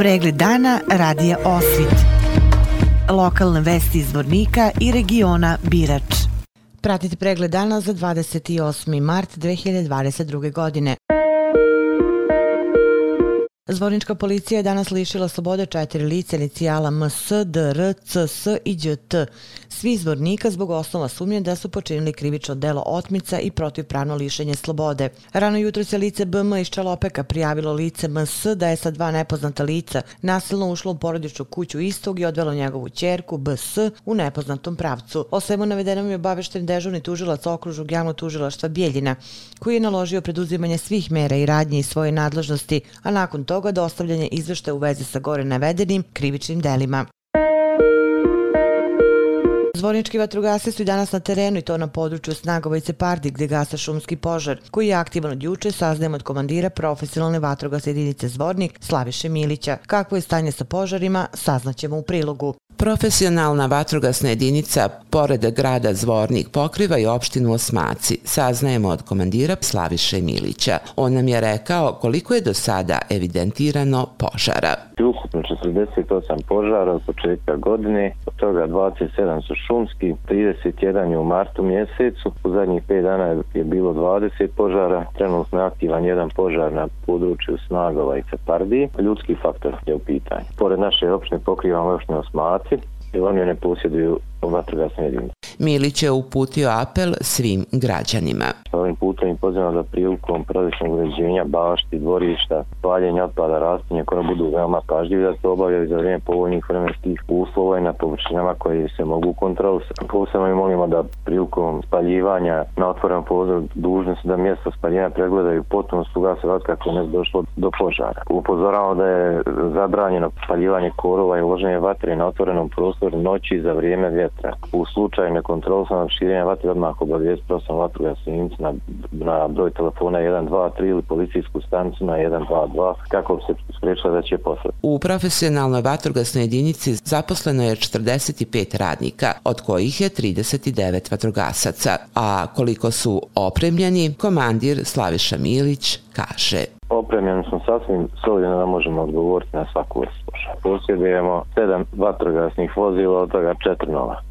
Pregled dana radija Osvit. Lokalne vesti iz Vornika i regiona Birač. Pratite pregled dana za 28. mart 2022. godine. Zvornička policija je danas lišila slobode četiri lice inicijala MS, DR, CS i đt. Svi izvornika zbog osnova sumnje da su počinili krivično delo otmica i protivpravno lišenje slobode. Rano jutro se lice BM iz Čalopeka prijavilo lice MS da je sa dva nepoznata lica nasilno ušlo u porodičnu kuću istog i odvelo njegovu čerku BS u nepoznatom pravcu. O svemu navedenom je obavešten dežurni tužilac okružnog javnog tužilaštva Bijeljina, koji je naložio preduzimanje svih mera i radnje iz svoje nadležnosti, a nakon toga toga dostavljanje izveštaja u vezi sa gore navedenim krivičnim delima. Zvornički vatrogasci su i danas na terenu i to na području Snagovice Pardi gde gasa šumski požar, koji je aktivan od juče, saznajem od komandira profesionalne vatrogasne jedinice Zvornik Slaviše Milića. Kako je stanje sa požarima, saznaćemo u prilogu. Profesionalna vatrogasna jedinica pored grada Zvornik pokriva i opštinu Osmaci, saznajemo od komandira Slaviše Milića. On nam je rekao koliko je do sada evidentirano požara. Ukupno 48 požara od početka godine, od toga 27 su šumski, 31 je u martu mjesecu, u zadnjih 5 dana je bilo 20 požara, trenutno je aktivan jedan požar na području Snagova i Cepardi, ljudski faktor je u pitanju. Pored naše opštine pokrivamo još ne Osmaci, jer oni ne posjeduju vatrogasne jedinice. Milić je uputio apel svim građanima. Ovim putem i pozivam da prilikom pravičnog uređenja bašti, dvorišta, paljenja otpada, rastinja koje budu veoma pažljivi da se obavljaju za vrijeme povoljnih vremenskih uslova i na površinama koje se mogu kontrolisati. Posebno mi molimo da prilikom spaljivanja na otvoren pozor dužni su da mjesto spaljivanja pregledaju potpuno sugase kako ne došlo do požara. Upozoravamo da je zabranjeno spaljivanje korova i uloženje vatre na otvorenom prostoru noći za vrijeme vjetra. U slučaju nekontrolisanog širenja vatre odmah obavijest prosim vatrogasnu jedinicu na, na broj telefona 123 ili policijsku stanicu na 122 kako bi se spriječila da će posle. U profesionalnoj vatrogasnoj jedinici zaposleno je 45 radnika, od kojih je 39 vatrogasaca, a koliko su opremljeni, komandir Slaviša Milić kaže. Opremljeni smo sasvim solidno da možemo odgovoriti na svaku vrstu. Posjedujemo sedam vatrogasnih vozila, od toga četiri nova.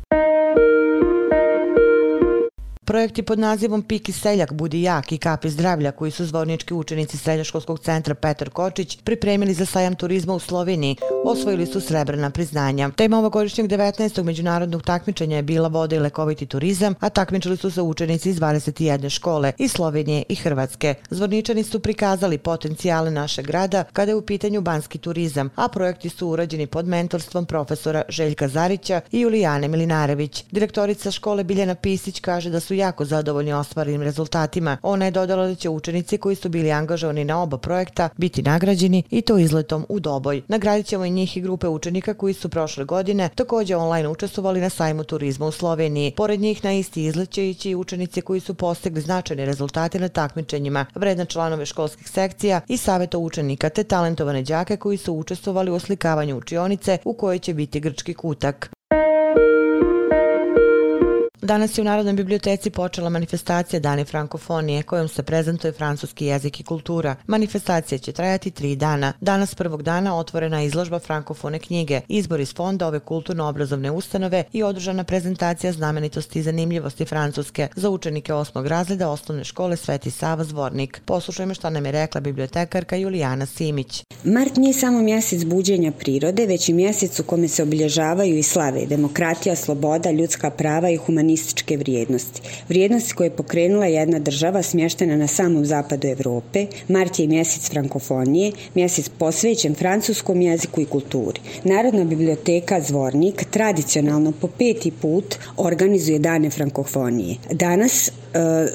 Projekti pod nazivom Piki seljak, budi jak i kapi zdravlja koji su zvornički učenici Srednjoškolskog centra Petar Kočić pripremili za sajam turizma u Sloveniji, osvojili su srebrna priznanja. Tema ovogodišnjeg 19. međunarodnog takmičenja je bila voda i lekoviti turizam, a takmičili su se učenici iz 21 škole iz Slovenije i Hrvatske. Zvorničani su prikazali potencijale našeg grada kada je u pitanju banski turizam, a projekti su urađeni pod mentorstvom profesora Željka Zarića i Julijane Milinarević. Direktorica škole Biljana Pisić kaže da su jako zadovoljni ostvarenim rezultatima. Ona je dodala da će učenici koji su bili angažovani na oba projekta biti nagrađeni i to izletom u Doboj. Nagradit ćemo i njih i grupe učenika koji su prošle godine takođe online učestvovali na sajmu turizma u Sloveniji. Pored njih na isti izlet će ići i učenici koji su postigli značajne rezultate na takmičenjima, vredna članove školskih sekcija i saveta učenika te talentovane đake koji su učestvovali u oslikavanju učionice u kojoj će biti grčki kutak. Danas je u Narodnoj biblioteci počela manifestacija Dani frankofonije kojom se prezentuje francuski jezik i kultura. Manifestacija će trajati tri dana. Danas prvog dana otvorena je izložba frankofone knjige, izbor iz fonda ove kulturno-obrazovne ustanove i održana prezentacija znamenitosti i zanimljivosti Francuske za učenike osmog razreda osnovne škole Sveti Sava Zvornik. Poslušajmo šta nam je rekla bibliotekarka Julijana Simić. Mart nije samo mjesec buđenja prirode, već i mjesec u kome se obilježavaju i slave demokratija, sloboda, ljudska prava i humanizam humanističke vrijednosti. Vrijednosti koje je pokrenula jedna država smještena na samom zapadu Evrope, mart je mjesec frankofonije, mjesec posvećen francuskom jeziku i kulturi. Narodna biblioteka Zvornik tradicionalno po peti put organizuje dane frankofonije. Danas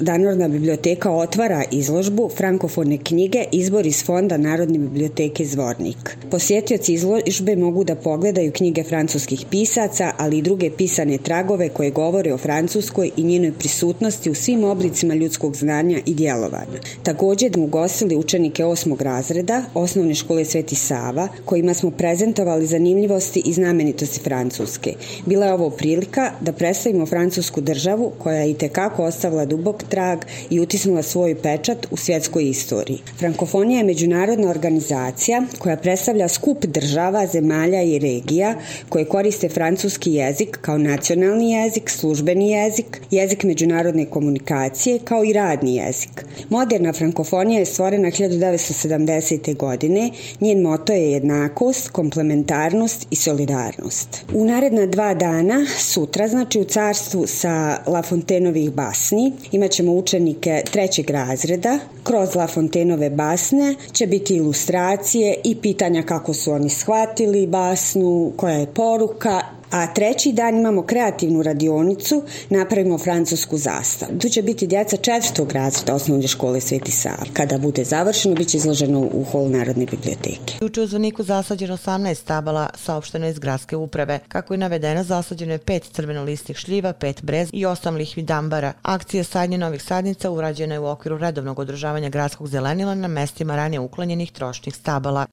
Danorna biblioteka otvara izložbu frankofone knjige Izbor iz fonda Narodne biblioteke Zvornik. Posjetioci izložbe mogu da pogledaju knjige francuskih pisaca, ali i druge pisane tragove koje govore o Francuskoj i njenoj prisutnosti u svim oblicima ljudskog znanja i djelovanja. Takođe da ugostili učenike osmog razreda osnovne škole Sveti Sava, kojima smo prezentovali zanimljivosti i znamenitosti Francuske. Bila je ovo prilika da predstavimo francusku državu koja je i tekako ostavila ostavila dubok trag i utisnula svoj pečat u svjetskoj istoriji. Frankofonija je međunarodna organizacija koja predstavlja skup država, zemalja i regija koje koriste francuski jezik kao nacionalni jezik, službeni jezik, jezik međunarodne komunikacije kao i radni jezik. Moderna frankofonija je stvorena 1970. godine. Njen moto je jednakost, komplementarnost i solidarnost. U naredna dva dana, sutra, znači u carstvu sa La Fontainovih basni, imaćemo učenike trećeg razreda. Kroz La Fontaineove basne će biti ilustracije i pitanja kako su oni shvatili basnu, koja je poruka a treći dan imamo kreativnu radionicu, napravimo francusku zastavu. Tu će biti djeca četvrtog razreda osnovne škole Sveti Sava. Kada bude završeno, bit će izloženo u hol Narodne biblioteke. Juče u Zvoniku zasađeno 18 stabala, saopšteno iz gradske uprave. Kako je navedeno, zasađeno je pet crvenolistih šljiva, pet brez i osam lihvi dambara. Akcija sadnje novih sadnica urađena je u okviru redovnog održavanja gradskog zelenila na mestima ranije uklanjenih trošnih stabala.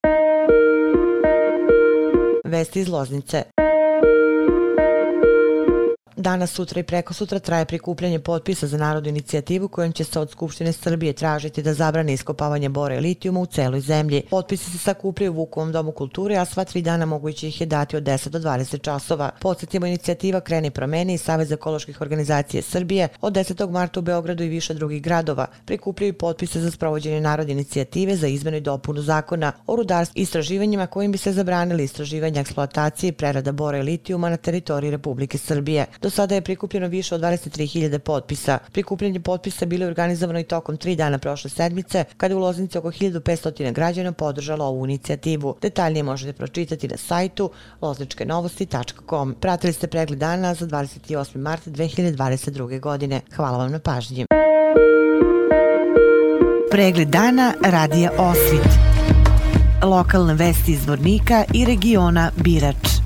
Vesti iz Loznice. Danas, sutra i preko sutra traje prikupljanje potpisa za narodnu inicijativu kojom će se od Skupštine Srbije tražiti da zabrane iskopavanje bore i litijuma u celoj zemlji. Potpisi se sakupljaju u Vukovom domu kulture, a sva tri dana moguće ih je dati od 10 do 20 časova. Podsjetimo inicijativa Kreni promeni i Savez ekoloških organizacije Srbije od 10. marta u Beogradu i više drugih gradova. Prikupljaju potpise za sprovođenje narodne inicijative za izmenu i dopunu zakona o rudarskim istraživanjima kojim bi se zabranili istraživanja eksploatacije i prerada bora i litijuma na teritoriji Republike Srbije. Do sada je prikupljeno više od 23.000 potpisa. Prikupljanje potpisa bilo je organizovano i tokom tri dana prošle sedmice, kada je u Loznici oko 1500 građana podržalo ovu inicijativu. Detaljnije možete pročitati na sajtu lozničkenovosti.com. Pratili ste pregled dana za 28. marta 2022. godine. Hvala vam na pažnji. Pregled dana radija Osvit. Lokalne vesti iz Vornika i regiona Birač.